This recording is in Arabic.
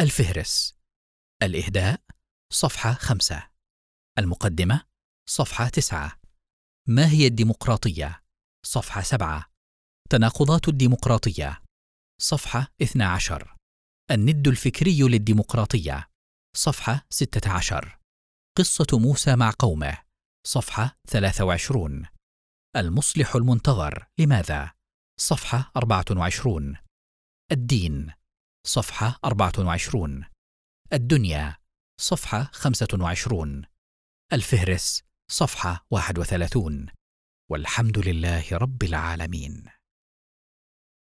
الفهرس الإهداء صفحة خمسة. المقدمة صفحة تسعة. ما هي الديمقراطية؟ صفحة سبعة. تناقضات الديمقراطية صفحة 12 الند الفكري للديمقراطية صفحة 16 قصة موسى مع قومه صفحة 23 المصلح المنتظر لماذا؟ صفحة 24 الدين صفحة 24 الدنيا صفحة 25 الفهرس صفحة 31 والحمد لله رب العالمين.